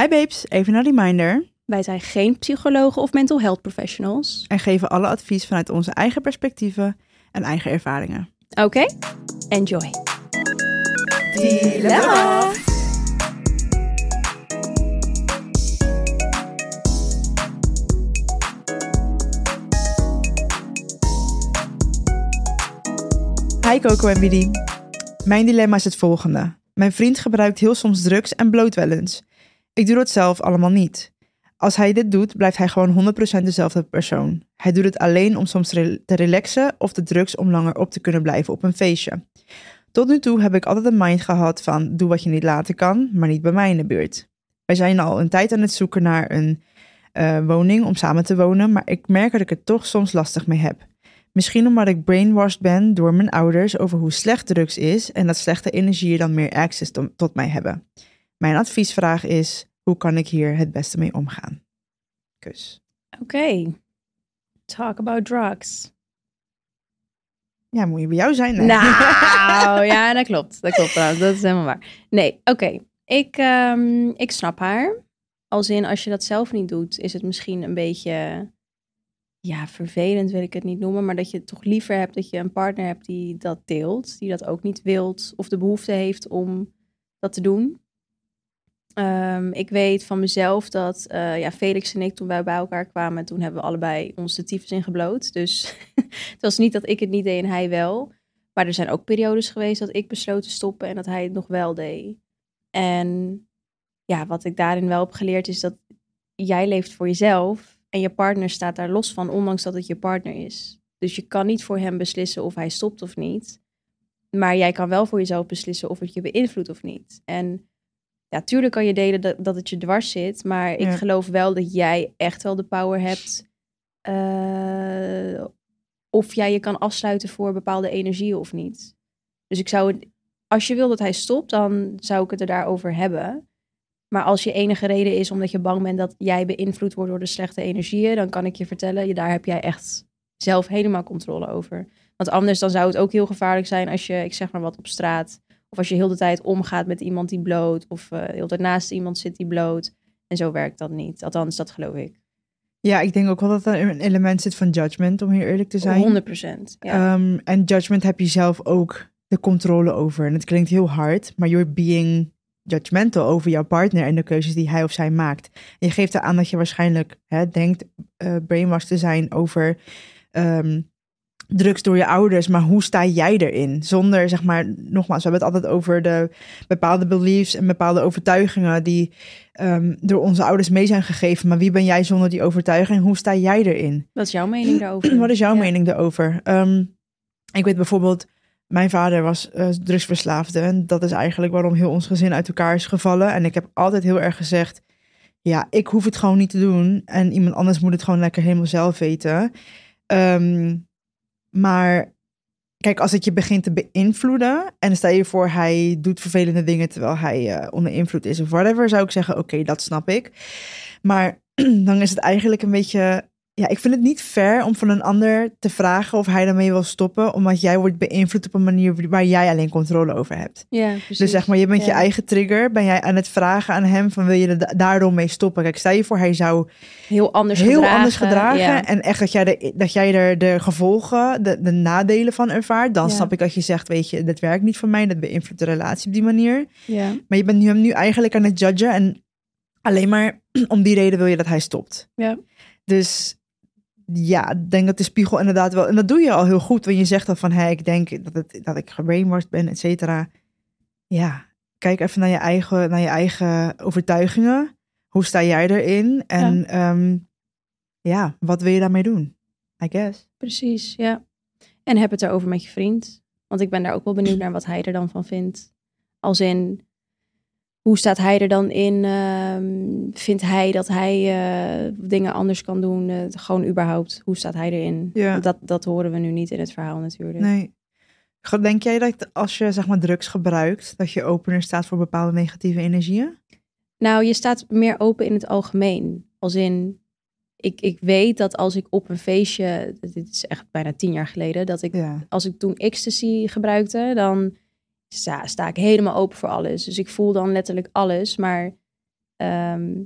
Hi babes, even een reminder. Wij zijn geen psychologen of mental health professionals. En geven alle advies vanuit onze eigen perspectieven en eigen ervaringen. Oké, enjoy. Dilemma. Hi Coco en Bidi. Mijn dilemma is het volgende. Mijn vriend gebruikt heel soms drugs en bloot wel eens. Ik doe dat zelf allemaal niet. Als hij dit doet, blijft hij gewoon 100% dezelfde persoon. Hij doet het alleen om soms te relaxen of de drugs om langer op te kunnen blijven op een feestje. Tot nu toe heb ik altijd een mind gehad van doe wat je niet laten kan, maar niet bij mij in de buurt. Wij zijn al een tijd aan het zoeken naar een uh, woning om samen te wonen, maar ik merk dat ik het toch soms lastig mee heb. Misschien omdat ik brainwashed ben door mijn ouders over hoe slecht drugs is en dat slechte energieën dan meer access to tot mij hebben. Mijn adviesvraag is: hoe kan ik hier het beste mee omgaan? Kus. Oké, talk about drugs. Ja, moet je bij jou zijn. Hè? Nou, ja, dat klopt. Dat klopt trouwens. Dat is helemaal waar. Nee, oké. Ik, ehm, ik snap haar. Als in, als je dat zelf niet doet, is het misschien een beetje ja, vervelend wil ik het niet noemen, maar dat je het toch liever hebt dat je een partner hebt die dat deelt, die dat ook niet wilt of de behoefte heeft om dat te doen. Ehm, ik weet van mezelf dat uh, ja, Felix en ik, toen wij bij elkaar kwamen, toen hebben we allebei ons de tyfus ingebloot. Dus het was niet dat ik het niet deed en hij wel. Maar er zijn ook periodes geweest dat ik besloot te stoppen en dat hij het nog wel deed. En ja, wat ik daarin wel heb geleerd is dat jij leeft voor jezelf en je partner staat daar los van, ondanks dat het je partner is. Dus je kan niet voor hem beslissen of hij stopt of niet. Maar jij kan wel voor jezelf beslissen of het je beïnvloedt of niet. En ja, tuurlijk kan je delen dat, dat het je dwars zit. Maar ik geloof wel dat jij echt wel de power hebt. Uh, of jij je kan afsluiten voor bepaalde energieën of niet. Dus ik zou het, als je wil dat hij stopt, dan zou ik het er daarover hebben. Maar als je enige reden is omdat je bang bent dat jij beïnvloed wordt door de slechte energieën, dan kan ik je vertellen, daar heb jij echt zelf helemaal controle over. Want anders dan zou het ook heel gevaarlijk zijn als je, ik zeg maar wat, op straat of als je heel de tijd omgaat met iemand die bloot of uh, heel de tijd naast iemand zit die bloot. En zo werkt dat niet. Althans, dat geloof ik. Ja, ik denk ook wel dat er een element zit van judgment, om hier eerlijk te zijn. 100 procent. Ja. Um, en judgment heb je zelf ook de controle over. En het klinkt heel hard, maar you're being judgmental over jouw partner en de keuzes die hij of zij maakt. En je geeft aan dat je waarschijnlijk hè, denkt uh, brainwash te zijn over um, drugs door je ouders, maar hoe sta jij erin? Zonder, zeg maar, nogmaals, we hebben het altijd over de bepaalde beliefs en bepaalde overtuigingen die um, door onze ouders mee zijn gegeven. Maar wie ben jij zonder die overtuiging? Hoe sta jij erin? Wat is jouw mening daarover? Wat is jouw mening daarover? Um, ik weet bijvoorbeeld, mijn vader was uh, drugsverslaafde en dat is eigenlijk waarom heel ons gezin uit elkaar is gevallen. En ik heb altijd heel erg gezegd, ja, ik hoef het gewoon niet te doen en iemand anders moet het gewoon lekker helemaal zelf weten. Um, maar kijk, als het je begint te beïnvloeden en stel je voor hij doet vervelende dingen terwijl hij uh, onder invloed is of whatever, zou ik zeggen, oké, dat snap ik. Maar dan is het eigenlijk een beetje ja, ik vind het niet fair om van een ander te vragen of hij daarmee wil stoppen, omdat jij wordt beïnvloed op een manier waar jij alleen controle over hebt. Ja, precies. Dus zeg maar, je bent je eigen trigger, ben jij aan het vragen aan hem van wil je er daardoor mee stoppen? Kijk, stel je voor hij zou heel anders heel gedragen, anders gedragen en echt dat jij, de, dat jij er de gevolgen, de, de nadelen van ervaart, dan snap ik dat je zegt, weet je, dat werkt niet voor mij, dat beïnvloedt de relatie op die manier. Ja. Maar je bent nu, hem nu eigenlijk aan het judgen en alleen maar om die reden wil je dat hij stopt. Ja. Dus ja, ik denk dat de spiegel inderdaad wel. En dat doe je al heel goed. Want je zegt dan van, hé, ik denk dat, het, dat ik gebrainwashed ben, et cetera. Ja, kijk even naar je eigen, naar je eigen overtuigingen. Hoe sta jij erin? En ja. Um, ja, wat wil je daarmee doen? I guess. Precies, ja. En heb het erover met je vriend. Want ik ben daar ook wel benieuwd naar wat hij er dan van vindt. Als in, hoe staat hij er dan in? Uh, vindt hij dat hij uh, dingen anders kan doen? Uh, gewoon überhaupt, hoe staat hij erin? Ja. Dat, dat horen we nu niet in het verhaal natuurlijk. Nee. Denk jij dat als je zeg maar drugs gebruikt, dat je opener staat voor bepaalde negatieve energieën? Nou, je staat meer open in het algemeen. Als in, ik, ik weet dat als ik op een feestje, dit is echt bijna tien jaar geleden, dat ik, ja. als ik toen ecstasy gebruikte, dan sta, sta ik helemaal open voor alles. Dus ik voel dan letterlijk alles. Maar Ehm,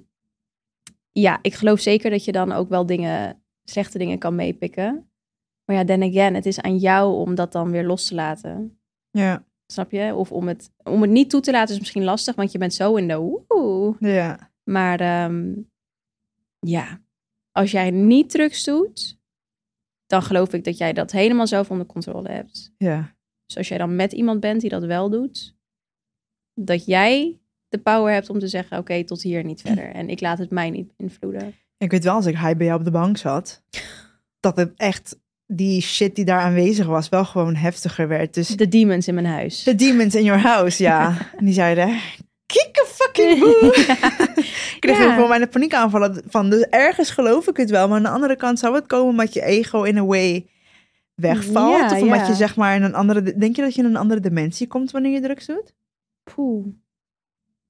ja, ik geloof zeker dat je dan ook wel dingen, slechte dingen kan meepikken. Maar ja, then again, het is aan jou om dat dan weer los te laten. Ja, Snap je? Of om het, om het niet toe te laten is misschien lastig, want je bent zo in de woe. ja. Maar ehm, ja, als jij niet drugs doet, dan geloof ik dat jij dat helemaal zelf onder controle hebt. ja. Dus als jij dan met iemand bent die dat wel doet, dat jij de power hebt om te zeggen: oké, tot hier niet verder. En ik laat het mij niet beïnvloeden. Ik weet wel, als ik hij bij jou op de bank zat, dat het echt die shit die daar aanwezig was, wel gewoon heftiger werd. Dus De demons in mijn huis. the demons in your house, ja. En die zeiden, kick a fucking boe. ik kreeg Ja. gewoon mijn paniekaanvallen van. Dus ergens geloof ik het wel, maar aan de andere kant zou het komen omdat je ego in a way wegvalt. Ja, of omdat ja. je zeg maar in een andere, denk je dat je in een andere dimensie komt wanneer je drugs doet? Poeh,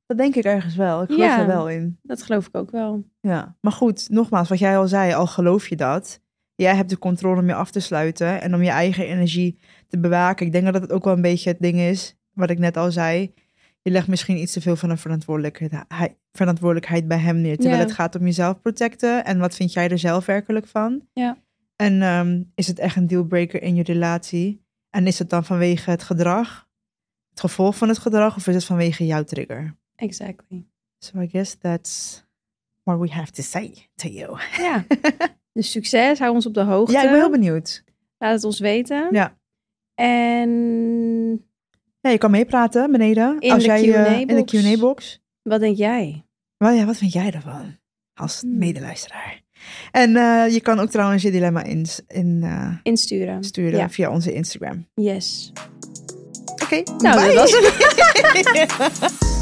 Dat denk ik ergens wel. Ik geloof Ja. er wel in. dat geloof ik ook wel. Ja, maar goed, nogmaals, wat jij al zei, al geloof je dat. Jij hebt de controle om je af te sluiten en om je eigen energie te bewaken. Ik denk dat het ook wel een beetje het ding is, wat ik net al zei. Je legt misschien iets te veel van een verantwoordelijkheid, verantwoordelijkheid bij hem neer. Terwijl Ja. het gaat om jezelf protecten en wat vind jij er zelf werkelijk van? Ja. En ehm, is het echt een dealbreaker in je relatie? En is het dan vanwege het gedrag, het gevolg van het gedrag, of is het vanwege jouw trigger? Exactly. So I guess that's what we have to say to you. Ja. dus succes, hou ons op de hoogte. Ja, ik ben heel benieuwd. Laat het ons weten. Ja. En Ja, je kan meepraten beneden. In als de jij, eh, in de Q&A-box. Wat denk jij? Wel ja, wat vind jij ervan? Als Hmm. medeluisteraar. En eh, je kan ook trouwens je dilemma ins- in, eh, Insturen. sturen Ja. via onze Instagram. Yes. Oké, Nou, bye. dat was hem.